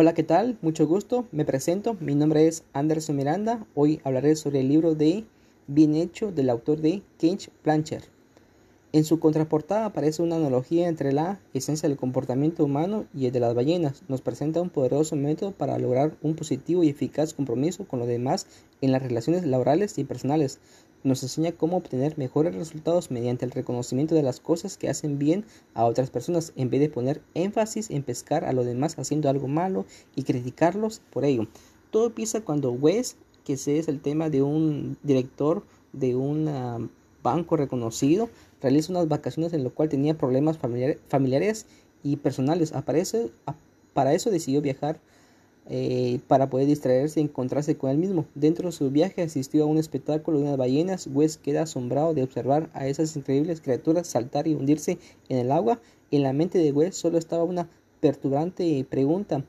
Hola, ¿qué tal? Mucho gusto. Me presento. Mi nombre es Anderson Miranda. Hoy hablaré sobre el libro de Bien hecho del autor de Kench Plancher. En su contraportada aparece una analogía entre la esencia del comportamiento humano y el de las ballenas. Nos presenta un poderoso método para lograr un positivo y eficaz compromiso con los demás en las relaciones laborales y personales. Nos enseña cómo obtener mejores resultados mediante el reconocimiento de las cosas que hacen bien a otras personas, en vez de poner énfasis en pescar a los demás haciendo algo malo y criticarlos por ello. Todo empieza cuando Wes, que es el tema de un director de un banco reconocido, realiza unas vacaciones en lo cual tenía problemas familiares y personales. Aparece, para eso decidió viajar eh, para poder distraerse y encontrarse con él mismo. Dentro de su viaje asistió a un espectáculo de unas ballenas. Wes queda asombrado de observar a esas increíbles criaturas saltar y hundirse en el agua. En la mente de Wes solo estaba una perturbante pregunta.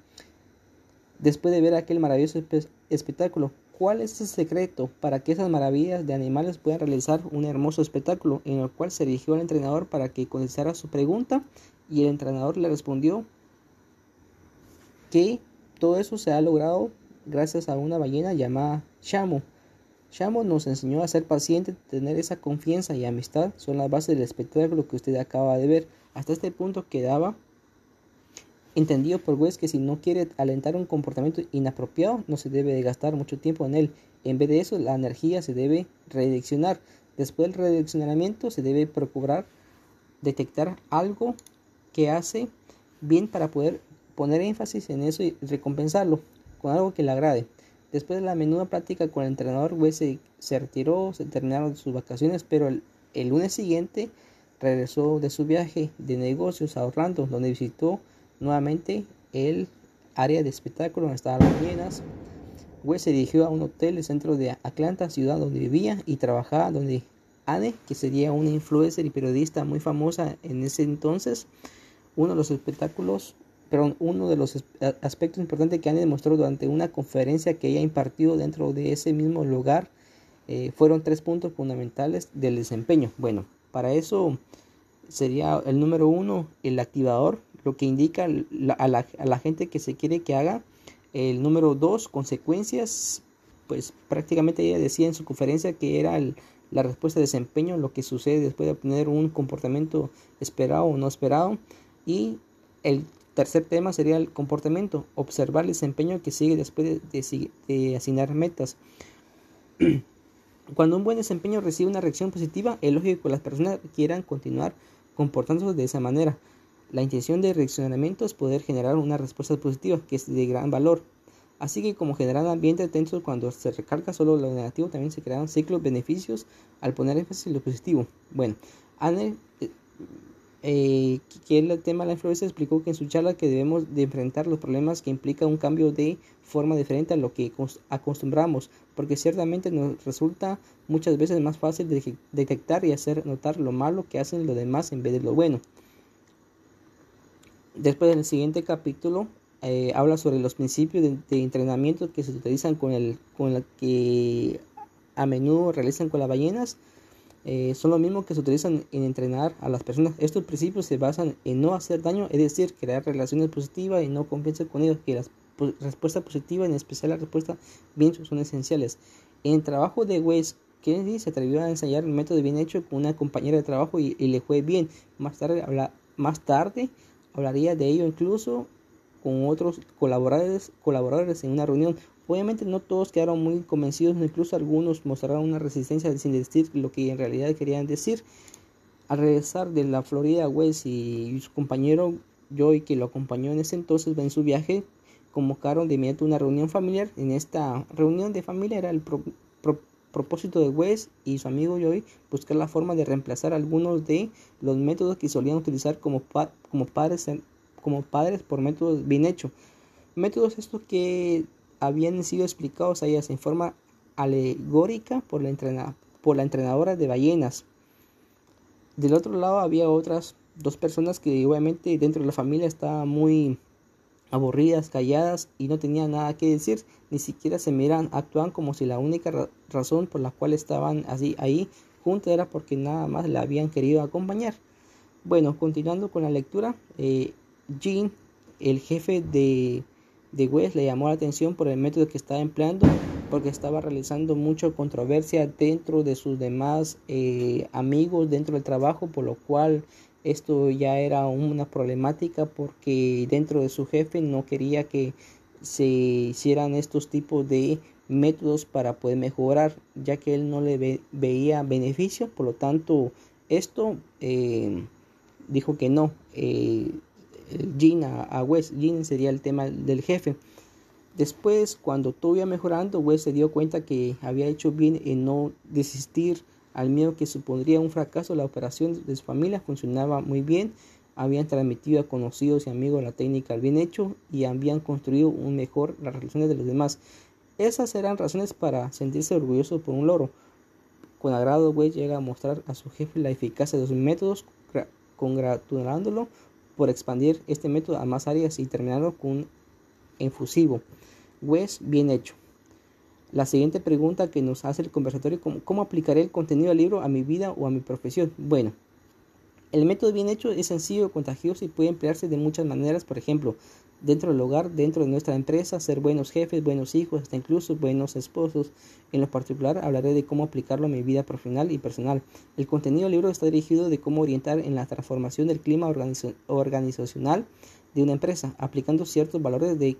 Después de ver aquel maravilloso espectáculo, ¿Cuál es el secreto para que esas maravillas de animales puedan realizar un hermoso espectáculo? En el cual se dirigió al entrenador para que contestara su pregunta y el entrenador le respondió que todo eso se ha logrado gracias a una ballena llamada Shamo. Shamo nos enseñó a ser paciente, tener esa confianza y amistad son las bases del espectáculo que usted acaba de ver. Hasta este punto quedaba entendido por Wes que si no quiere alentar un comportamiento inapropiado, no se debe de gastar mucho tiempo en él. En vez de eso, la energía se debe redireccionar. Después del redireccionamiento, se debe procurar detectar algo que hace bien para poder poner énfasis en eso y recompensarlo con algo que le agrade. Después de la menuda práctica con el entrenador, Wes se, retiró, se terminaron sus vacaciones, pero el, lunes siguiente regresó de su viaje de negocios a Orlando, donde visitó Nuevamente, el área de espectáculo donde estaban las ballenas. Wes se dirigió a un hotel el centro de Atlanta, ciudad donde vivía y trabajaba, donde Anne, que sería una influencer y periodista muy famosa en ese entonces, uno de los espectáculos, pero uno de los aspectos importantes que Anne demostró durante una conferencia que ella impartió dentro de ese mismo lugar eh, fueron tres puntos fundamentales del desempeño. Bueno, para eso sería el número uno, el activador, lo que indica a, la, gente que se quiere que haga. El número dos, consecuencias, pues prácticamente ella decía en su conferencia que era la respuesta de desempeño, lo que sucede después de obtener un comportamiento esperado o no esperado. Y el tercer tema sería el comportamiento, observar el desempeño que sigue después de, asignar metas. Cuando un buen desempeño recibe una reacción positiva, es lógico que las personas quieran continuar comportándose de esa manera. La intención de reaccionamiento es poder generar una respuesta positiva, que es de gran valor. Así que como generar ambiente tenso cuando se recarga solo lo negativo, también se crean ciclos beneficios al poner énfasis en lo positivo. Bueno, Anne, eh, que el tema de la influencia, explicó que en su charla que debemos de enfrentar los problemas que implica un cambio de forma diferente a lo que acostumbramos, porque ciertamente nos resulta muchas veces más fácil de detectar y hacer notar lo malo que hacen los demás en vez de lo bueno. Después en el siguiente capítulo eh, habla sobre los principios de, entrenamiento que se utilizan con el con la que a menudo realizan con las ballenas. Eh, son los mismos que se utilizan en entrenar a las personas. Estos principios se basan en no hacer daño, es decir, crear relaciones positivas y no confianza con ellos, que las respuestas positivas, en especial la respuesta bien, son esenciales. En el trabajo de Wes Kennedy se atrevió a ensayar el método bien hecho con una compañera de trabajo y, le fue bien. Más tarde, más tarde hablaría de ello incluso con otros colaboradores, colaboradores en una reunión. Obviamente no todos quedaron muy convencidos, incluso algunos mostraron una resistencia sin decir lo que en realidad querían decir. Al regresar de la Florida, West y su compañero Joy, que lo acompañó en ese entonces en su viaje, convocaron de inmediato una reunión familiar. En esta reunión de familia era el propósito de Wes y su amigo Joy buscar la forma de reemplazar algunos de los métodos que solían utilizar como, como, padres, como padres por métodos bien hechos. Métodos estos que habían sido explicados a ellas en forma alegórica por la, por la entrenadora de ballenas. Del otro lado había otras dos personas que obviamente dentro de la familia estaban muy aburridas, calladas y no tenían nada que decir, ni siquiera se miran, actúan como si la única razón por la cual estaban así ahí juntos era porque nada más la habían querido acompañar. Bueno, continuando con la lectura, eh, Jean, el jefe de, de West le llamó la atención por el método que estaba empleando porque estaba realizando mucha controversia dentro de sus demás eh, amigos dentro del trabajo, por lo cual esto ya era una problemática porque dentro de su jefe no quería que se hicieran estos tipos de métodos para poder mejorar, ya que él no le veía beneficio, por lo tanto esto eh, dijo que no. Eh, Gina a Wes, Gina sería el tema del jefe. Después, cuando todo iba mejorando, Wes se dio cuenta que había hecho bien en no desistir al miedo que supondría un fracaso. La operación de su familia funcionaba muy bien. Habían transmitido a conocidos y amigos la técnica al bien hecho y habían construido un mejor las relaciones de los demás. Esas eran razones para sentirse orgulloso por un logro. Con agrado, Wes llega a mostrar a su jefe la eficacia de sus métodos, congratulándolo por expandir este método a más áreas y terminarlo con un infusivo. Wes, bien hecho. La siguiente pregunta que nos hace el conversatorio, ¿cómo, ¿cómo aplicaré el contenido del libro a mi vida o a mi profesión? Bueno, el método bien hecho es sencillo, contagioso y puede emplearse de muchas maneras, por ejemplo, dentro del hogar, dentro de nuestra empresa, ser buenos jefes, buenos hijos, hasta incluso buenos esposos. En lo particular hablaré de cómo aplicarlo a mi vida profesional y personal. El contenido del libro está dirigido de cómo orientar en la transformación del clima organizacional de una empresa, aplicando ciertos valores de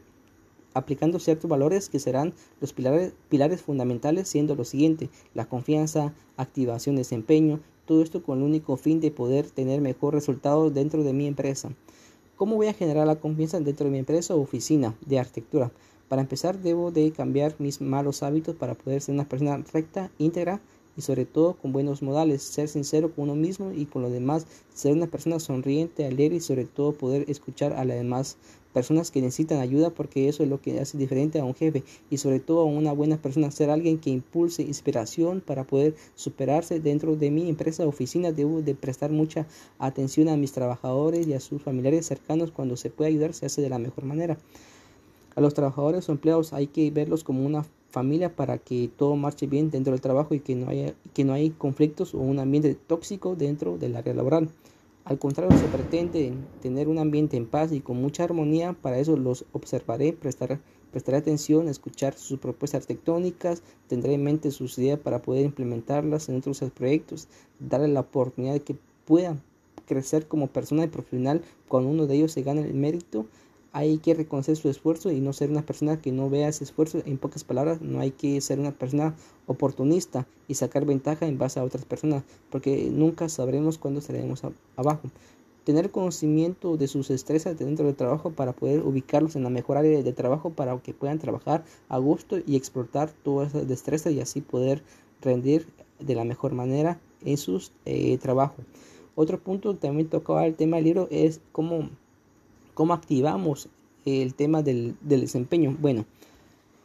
aplicando ciertos valores que serán los pilares, pilares fundamentales, siendo lo siguiente, la confianza, activación, desempeño, todo esto con el único fin de poder tener mejor resultados dentro de mi empresa. ¿Cómo voy a generar la confianza dentro de mi empresa o oficina de arquitectura? Para empezar, debo de cambiar mis malos hábitos para poder ser una persona recta, íntegra y sobre todo con buenos modales, ser sincero con uno mismo y con los demás, ser una persona sonriente, alegre y sobre todo poder escuchar a las demás personas que necesitan ayuda porque eso es lo que hace diferente a un jefe y sobre todo a una buena persona ser alguien que impulse inspiración para poder superarse dentro de mi empresa oficina. Debo de prestar mucha atención a mis trabajadores y a sus familiares cercanos cuando se puede ayudar se hace de la mejor manera. A los trabajadores o empleados hay que verlos como una familia para que todo marche bien dentro del trabajo y que no haya que no hay conflictos o un ambiente tóxico dentro del área laboral al contrario, se pretende tener un ambiente en paz y con mucha armonía. Para eso los observaré, prestaré, prestaré atención, escuchar sus propuestas arquitectónicas, tendré en mente sus ideas para poder implementarlas en otros proyectos, darle la oportunidad de que puedan crecer como persona y profesional cuando uno de ellos se gane el mérito hay que reconocer su esfuerzo y no ser una persona que no vea ese esfuerzo. En pocas palabras, no hay que ser una persona oportunista y sacar ventaja en base a otras personas, porque nunca sabremos cuándo estaremos abajo. Tener conocimiento de sus destrezas dentro del trabajo para poder ubicarlos en la mejor área de trabajo para que puedan trabajar a gusto y explotar todas esas destrezas y así poder rendir de la mejor manera en sus eh, trabajos. Otro punto que también tocaba el tema del libro es cómo ¿Cómo activamos el tema del, desempeño? Bueno,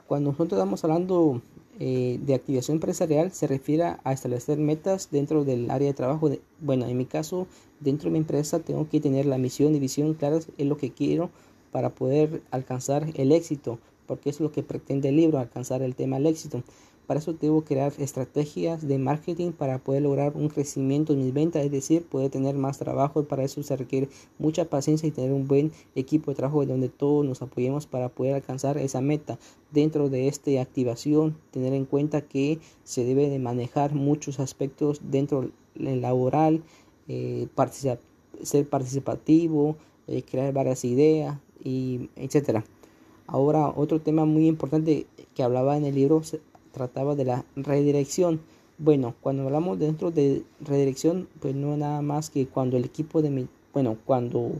cuando nosotros estamos hablando eh, de activación empresarial, se refiere a establecer metas dentro del área de trabajo. bueno, en mi caso, dentro de mi empresa tengo que tener la misión y visión claras, es lo que quiero para poder alcanzar el éxito, porque es lo que pretende el libro, alcanzar el tema del éxito. Para eso debo crear estrategias de marketing para poder lograr un crecimiento en mis ventas, es decir, poder tener más trabajo. Para eso se requiere mucha paciencia y tener un buen equipo de trabajo donde todos nos apoyemos para poder alcanzar esa meta. Dentro de esta activación, tener en cuenta que se debe de manejar muchos aspectos dentro del laboral, eh, ser participativo, eh, crear varias ideas y etcétera. Ahora otro tema muy importante que hablaba en el libro trataba de la redirección. Bueno, cuando hablamos dentro de redirección, pues no nada más que cuando el equipo de mi, bueno, cuando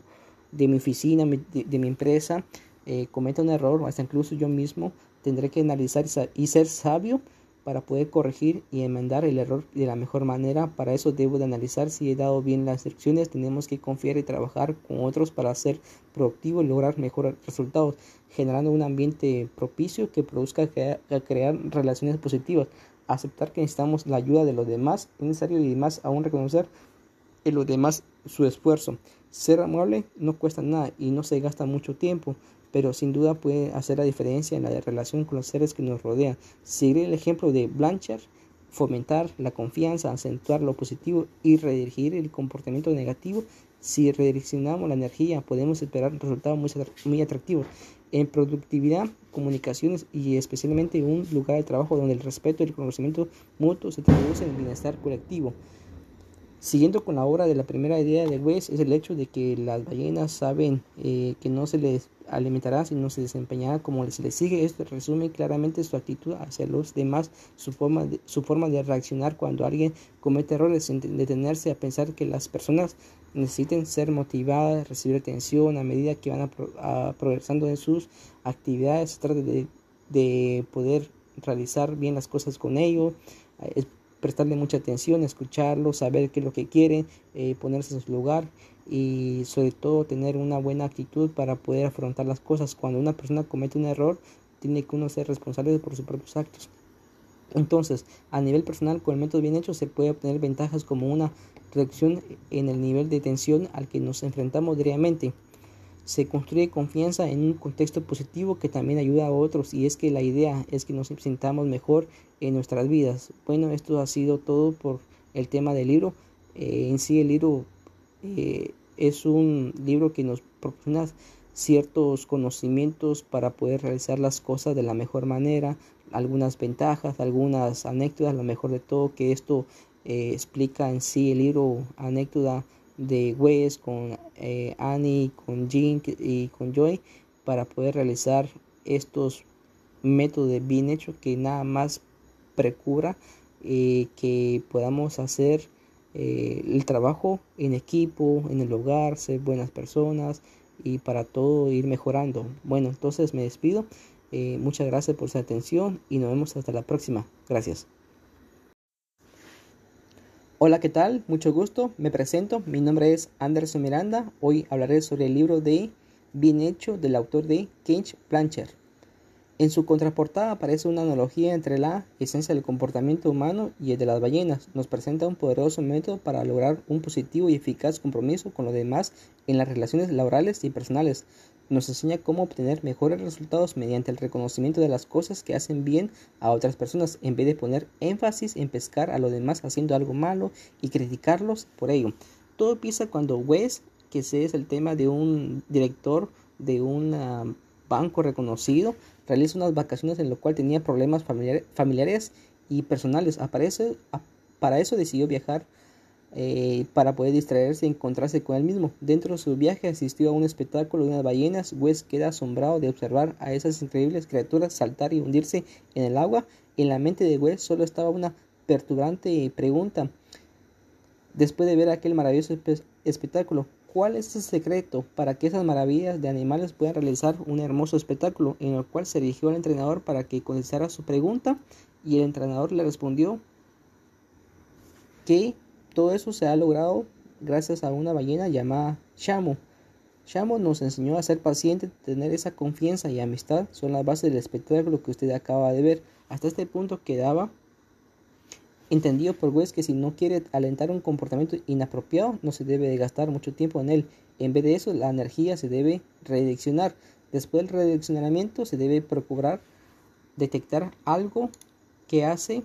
de mi oficina, de, mi empresa, eh, cometa un error, hasta incluso yo mismo tendré que analizar y ser sabio para poder corregir y enmendar el error de la mejor manera. Para eso debo de analizar si he dado bien las instrucciones. Tenemos que confiar y trabajar con otros para ser productivo y lograr mejores resultados, generando un ambiente propicio que produzca crear, relaciones positivas. Aceptar que necesitamos la ayuda de los demás es necesario y más aún reconocer en los demás su esfuerzo. Ser amable no cuesta nada y no se gasta mucho tiempo pero sin duda puede hacer la diferencia en la relación con los seres que nos rodean. Seguir el ejemplo de Blanchard, fomentar la confianza, acentuar lo positivo y redirigir el comportamiento negativo Si redireccionamos la energía, podemos esperar resultados muy atractivos en productividad, comunicaciones y especialmente un lugar de trabajo donde el respeto y el conocimiento mutuo se traducen en bienestar colectivo. Siguiendo con la obra de la primera idea de West es el hecho de que las ballenas saben eh, que no se les alimentará sino se desempeñará como se les sigue. Esto resume claramente su actitud hacia los demás, su forma de, su forma de reaccionar cuando alguien comete errores, detenerse a pensar que las personas necesiten ser motivadas, recibir atención a medida que van a, progresando en sus actividades. Se trata de, de poder realizar bien las cosas con ellos prestarle mucha atención, escucharlo, saber qué es lo que quieren, eh, ponerse en su lugar y sobre todo tener una buena actitud para poder afrontar las cosas. Cuando una persona comete un error, tiene que uno ser responsable por sus propios actos. Entonces, a nivel personal, con el método bien hecho se puede obtener ventajas como una reducción en el nivel de tensión al que nos enfrentamos diariamente se construye confianza en un contexto positivo que también ayuda a otros y es que la idea es que nos sintamos mejor en nuestras vidas. Bueno, esto ha sido todo por el tema del libro. Eh, en sí el libro eh, es un libro que nos proporciona ciertos conocimientos para poder realizar las cosas de la mejor manera, algunas ventajas, algunas anécdotas, lo mejor de todo que esto eh, explica en sí el libro anécdota de Wes, con eh, Annie, con Jean y con Joy para poder realizar estos métodos bien hecho que nada más precura eh, que podamos hacer eh, el trabajo en equipo, en el hogar, ser buenas personas y para todo ir mejorando. Bueno, entonces me despido. muchas gracias por su atención y nos vemos hasta la próxima. Gracias. Hola, ¿qué tal? Mucho gusto. Me presento. Mi nombre es Anderson Miranda. Hoy hablaré sobre el libro de Bien hecho del autor de Kench Plancher. En su contraportada aparece una analogía entre la esencia del comportamiento humano y el de las ballenas. Nos presenta un poderoso método para lograr un positivo y eficaz compromiso con los demás en las relaciones laborales y personales nos enseña cómo obtener mejores resultados mediante el reconocimiento de las cosas que hacen bien a otras personas, en vez de poner énfasis en pescar a los demás haciendo algo malo y criticarlos por ello. Todo empieza cuando Wes, que es el tema de un director de un ah, banco reconocido, realiza unas vacaciones en lo cual tenía problemas familiares y personales. Aparece, para eso decidió viajar eh, para poder distraerse y encontrarse con él mismo. Dentro de su viaje asistió a un espectáculo de unas ballenas. Wes queda asombrado de observar a esas increíbles criaturas saltar y hundirse en el agua. En la mente de Wes solo estaba una perturbante pregunta. Después de ver aquel maravilloso espectáculo, ¿cuál es el secreto para que esas maravillas de animales puedan realizar un hermoso espectáculo? En el cual se dirigió al entrenador para que contestara su pregunta y el entrenador le respondió que todo eso se ha logrado gracias a una ballena llamada Shamu. Shamu nos enseñó a ser paciente, tener esa confianza y amistad. Son las bases del espectáculo que usted acaba de ver. Hasta este punto quedaba entendido por Wes que si no quiere alentar un comportamiento inapropiado, no se debe de gastar mucho tiempo en él. En vez de eso, la energía se debe redireccionar. Después del redireccionamiento, se debe procurar detectar algo que hace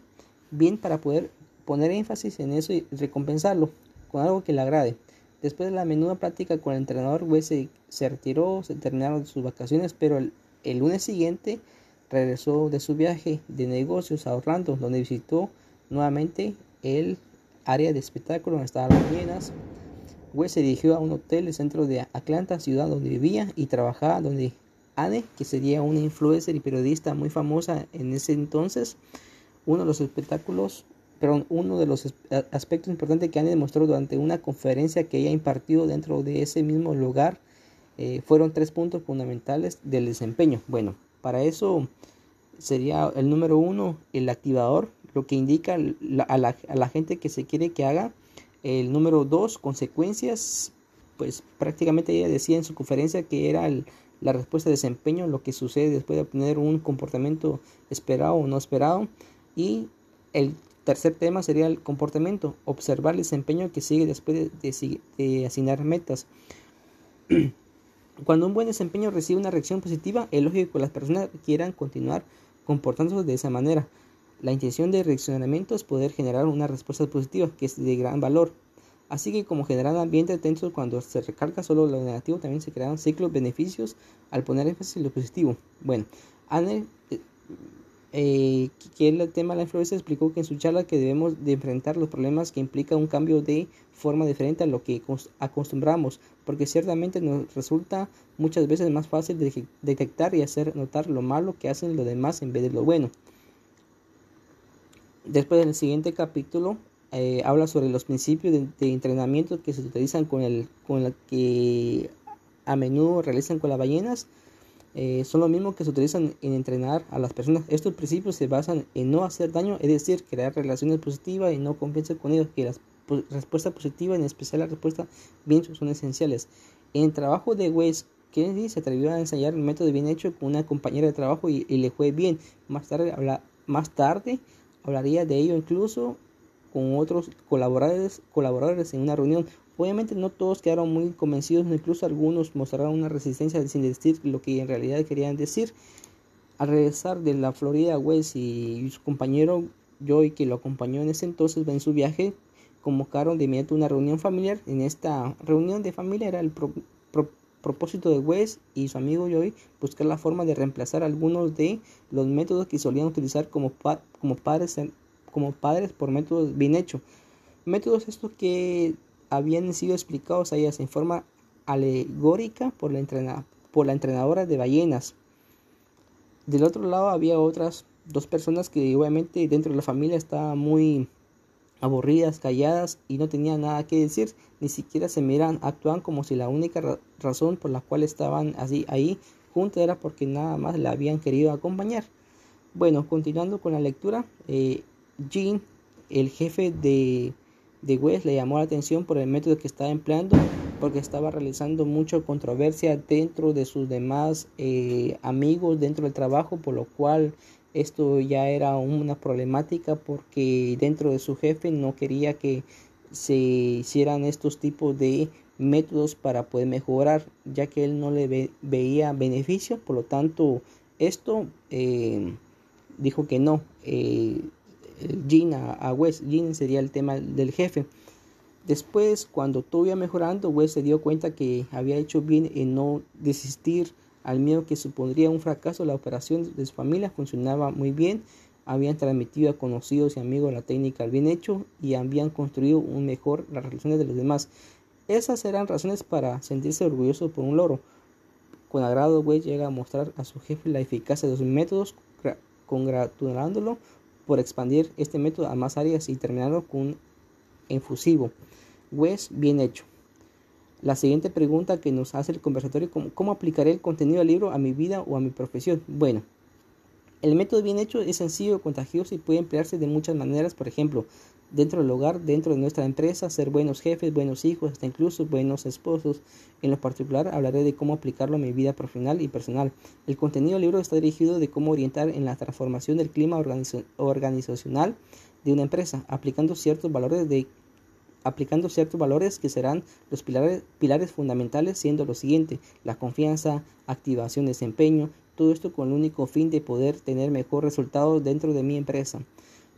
bien para poder poner énfasis en eso y recompensarlo con algo que le agrade. Después de la menuda práctica con el entrenador, Wes se, retiró, se terminaron sus vacaciones, pero el, lunes siguiente regresó de su viaje de negocios a Orlando, donde visitó nuevamente el área de espectáculo donde estaban las ballenas. Wes se dirigió a un hotel el centro de Atlanta, ciudad donde vivía y trabajaba, donde Anne, que sería una influencer y periodista muy famosa en ese entonces, uno de los espectáculos pero uno de los aspectos importantes que han demostrado durante una conferencia que ella ha impartido dentro de ese mismo lugar eh, fueron tres puntos fundamentales del desempeño. Bueno, para eso sería el número uno, el activador, lo que indica a, la, gente que se quiere que haga. El número dos, consecuencias, pues prácticamente ella decía en su conferencia que era la respuesta de desempeño, lo que sucede después de obtener un comportamiento esperado o no esperado. Y el Tercer tema sería el comportamiento, observar el desempeño que sigue después de, asignar metas. Cuando un buen desempeño recibe una reacción positiva, es lógico que las personas quieran continuar comportándose de esa manera. La intención de reaccionamiento es poder generar una respuesta positiva, que es de gran valor. Así que como generan ambiente tenso cuando se recarga solo lo negativo, también se crean ciclos beneficios al poner énfasis en lo positivo. Bueno, Anne, eh, que el tema de la influencia, explicó que en su charla que debemos de enfrentar los problemas que implica un cambio de forma diferente a lo que acostumbramos, porque ciertamente nos resulta muchas veces más fácil de detectar y hacer notar lo malo que hacen los demás en vez de lo bueno. Después del siguiente capítulo eh, habla sobre los principios de, entrenamiento que se utilizan con el con que a menudo realizan con las ballenas eh, son lo mismo que se utilizan en entrenar a las personas. Estos principios se basan en no hacer daño, es decir, crear relaciones positivas y no confianza con ellos, que las respuestas positivas, en especial la respuesta bien son esenciales. En el trabajo de Wes Kennedy se atrevió a ensayar el método bien hecho con una compañera de trabajo y, le fue bien. Más tarde, más tarde hablaría de ello incluso con otros colaboradores, colaboradores en una reunión. Obviamente no todos quedaron muy convencidos, incluso algunos mostraron una resistencia sin decir lo que en realidad querían decir. Al regresar de la Florida, West y su compañero Joy, que lo acompañó en ese entonces en su viaje, convocaron de inmediato una reunión familiar. En esta reunión de familia era el propósito de West y su amigo Joy buscar la forma de reemplazar algunos de los métodos que solían utilizar como, como, padres, como padres por métodos bien hechos. Métodos estos que habían sido explicados a ellas en forma alegórica por la, por la entrenadora de ballenas. Del otro lado había otras dos personas que obviamente dentro de la familia estaban muy aburridas, calladas y no tenían nada que decir, ni siquiera se miran, actuaban como si la única razón por la cual estaban así ahí juntos era porque nada más la habían querido acompañar. Bueno, continuando con la lectura, eh, Jean, el jefe de de West le llamó la atención por el método que estaba empleando porque estaba realizando mucha controversia dentro de sus demás eh, amigos dentro del trabajo por lo cual esto ya era una problemática porque dentro de su jefe no quería que se hicieran estos tipos de métodos para poder mejorar ya que él no le veía beneficio. Por lo tanto esto eh, dijo que no eh, Jean a, Wes. Jean sería el tema del jefe. Después, cuando todo iba mejorando, Wes se dio cuenta que había hecho bien en no desistir al miedo que supondría un fracaso. La operación de su familia funcionaba muy bien. Habían transmitido a conocidos y amigos la técnica al bien hecho y habían construido un mejor las relaciones de los demás. Esas eran razones para sentirse orgulloso por un loro. Con agrado, Wes llega a mostrar a su jefe la eficacia de sus métodos, congratulándolo por expandir este método a más áreas y terminarlo con un infusivo. Wes, bien hecho. La siguiente pregunta que nos hace el conversatorio, ¿cómo, ¿cómo aplicaré el contenido del libro a mi vida o a mi profesión? Bueno, el método bien hecho es sencillo, contagioso y puede emplearse de muchas maneras, por ejemplo, dentro del hogar, dentro de nuestra empresa, ser buenos jefes, buenos hijos, hasta incluso buenos esposos. En lo particular hablaré de cómo aplicarlo a mi vida profesional y personal. El contenido del libro está dirigido de cómo orientar en la transformación del clima organizacional de una empresa, aplicando ciertos valores de aplicando ciertos valores que serán los pilares, pilares fundamentales, siendo lo siguiente, la confianza, activación, desempeño, todo esto con el único fin de poder tener mejor resultados dentro de mi empresa.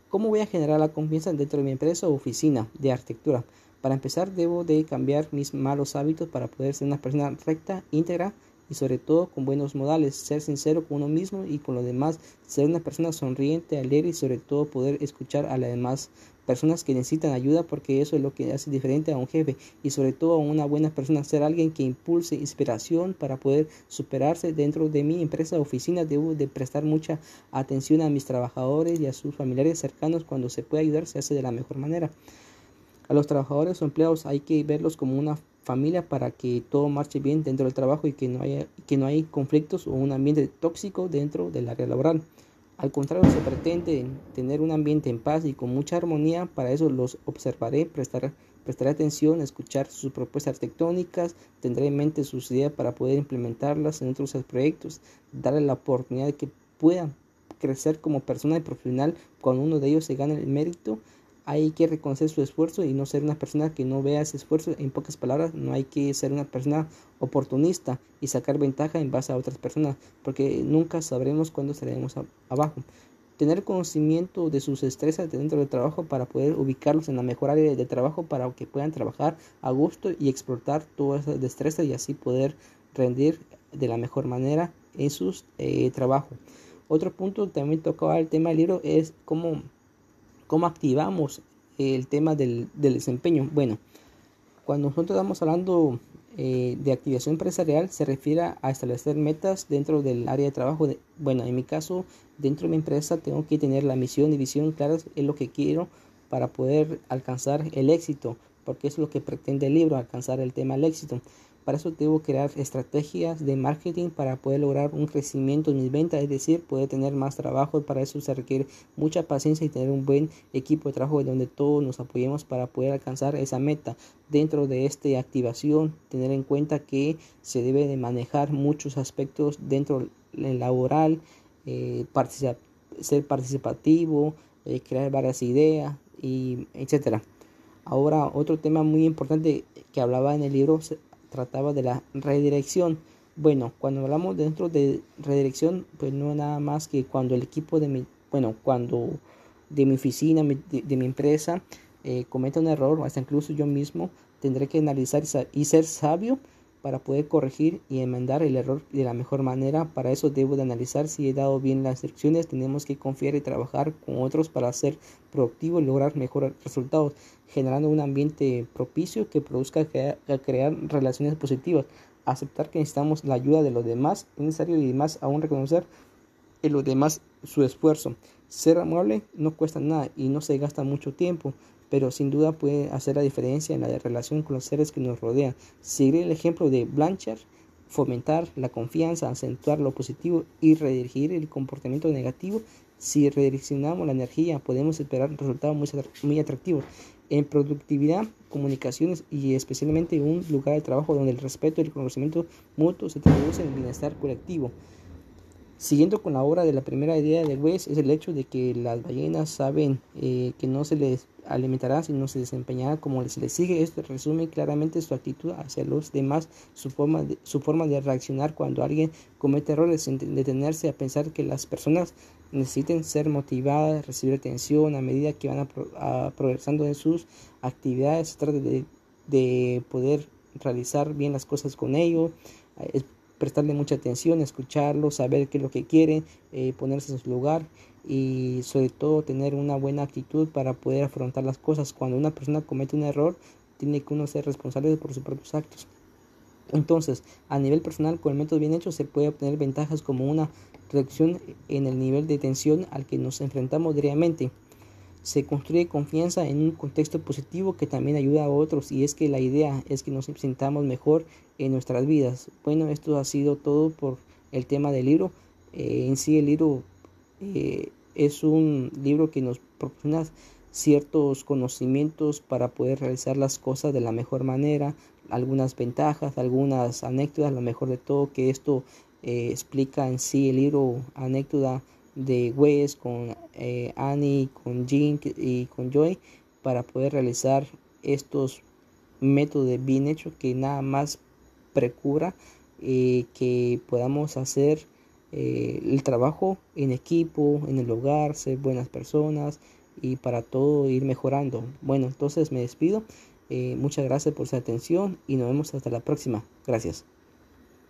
¿Cómo voy a generar la confianza dentro de mi empresa o oficina de arquitectura? Para empezar, debo de cambiar mis malos hábitos para poder ser una persona recta, íntegra y sobre todo con buenos modales, ser sincero con uno mismo y con los demás, ser una persona sonriente, alegre y sobre todo poder escuchar a las demás personas que necesitan ayuda porque eso es lo que hace diferente a un jefe y sobre todo a una buena persona ser alguien que impulse inspiración para poder superarse dentro de mi empresa oficina. Debo de prestar mucha atención a mis trabajadores y a sus familiares cercanos cuando se puede ayudar se hace de la mejor manera. A los trabajadores o empleados hay que verlos como una familia para que todo marche bien dentro del trabajo y que no haya que no hay conflictos o un ambiente tóxico dentro del área laboral al contrario, se pretende tener un ambiente en paz y con mucha armonía. Para eso los observaré, prestaré, atención, escuchar sus propuestas arquitectónicas, tendré en mente sus ideas para poder implementarlas en otros proyectos, darle la oportunidad de que puedan crecer como persona y profesional cuando uno de ellos se gane el mérito hay que reconocer su esfuerzo y no ser una persona que no vea ese esfuerzo. En pocas palabras, no hay que ser una persona oportunista y sacar ventaja en base a otras personas, porque nunca sabremos cuándo estaremos abajo. tener conocimiento de sus destrezas dentro del trabajo para poder ubicarlos en la mejor área de trabajo para que puedan trabajar a gusto y explotar todas esas destrezas y así poder rendir de la mejor manera en sus eh, trabajos. Otro punto que también tocaba el tema del libro es cómo, cómo activamos el tema del, desempeño. Bueno, cuando nosotros estamos hablando eh, de activación empresarial se refiere a establecer metas dentro del área de trabajo. bueno, en mi caso, dentro de mi empresa tengo que tener la misión y visión claras en lo que quiero para poder alcanzar el éxito, porque es lo que pretende el libro, alcanzar el tema del éxito. Para eso debo crear estrategias de marketing para poder lograr un crecimiento en mis ventas, es decir, poder tener más trabajo. Para eso se requiere mucha paciencia y tener un buen equipo de trabajo donde todos nos apoyemos para poder alcanzar esa meta. Dentro de esta activación, tener en cuenta que se debe de manejar muchos aspectos dentro del laboral, eh, ser participativo, eh, crear varias ideas y etcétera. Ahora otro tema muy importante que hablaba en el libro trataba de la redirección. Bueno, cuando hablamos dentro de redirección, pues no nada más que cuando el equipo de mi, bueno, cuando de mi oficina, de, mi empresa, eh, un error, hasta incluso yo mismo tendré que analizar y ser sabio para poder corregir y enmendar el error de la mejor manera. Para eso debo de analizar si he dado bien las instrucciones. Tenemos que confiar y trabajar con otros para ser productivo y lograr mejores resultados, generando un ambiente propicio que produzca crear, relaciones positivas. Aceptar que necesitamos la ayuda de los demás es necesario y más aún reconocer en los demás su esfuerzo. Ser amable no cuesta nada y no se gasta mucho tiempo pero sin duda puede hacer la diferencia en la relación con los seres que nos rodean. Seguir el ejemplo de Blanchard, fomentar la confianza, acentuar lo positivo y redirigir el comportamiento negativo. Si redireccionamos la energía, podemos esperar resultados muy, muy atractivos en productividad, comunicaciones y especialmente un lugar de trabajo donde el respeto y el conocimiento mutuo se traducen en bienestar colectivo. Siguiendo con la obra de la primera idea de West es el hecho de que las ballenas saben eh, que no se les alimentará sino se desempeñará como se les sigue. Esto resume claramente su actitud hacia los demás, su forma de, su forma de reaccionar cuando alguien comete errores, detenerse a pensar que las personas necesiten ser motivadas, recibir atención a medida que van progresando en sus actividades. Se trata de, de poder realizar bien las cosas con ellos prestarle mucha atención, escucharlo, saber qué es lo que quieren, eh, ponerse en su lugar y sobre todo tener una buena actitud para poder afrontar las cosas. Cuando una persona comete un error, tiene que uno ser responsable por sus propios actos. Entonces, a nivel personal, con el método bien hecho se puede obtener ventajas como una reducción en el nivel de tensión al que nos enfrentamos diariamente se construye confianza en un contexto positivo que también ayuda a otros y es que la idea es que nos sintamos mejor en nuestras vidas. Bueno, esto ha sido todo por el tema del libro. Eh, en sí el libro eh, es un libro que nos proporciona ciertos conocimientos para poder realizar las cosas de la mejor manera, algunas ventajas, algunas anécdotas, lo mejor de todo que esto eh, explica en sí el libro anécdota de Wes con eh, Annie, con Jean y con Joy para poder realizar estos métodos bien hechos que nada más precura eh, que podamos hacer eh, el trabajo en equipo, en el hogar, ser buenas personas y para todo ir mejorando. Bueno, entonces me despido. muchas gracias por su atención y nos vemos hasta la próxima. Gracias.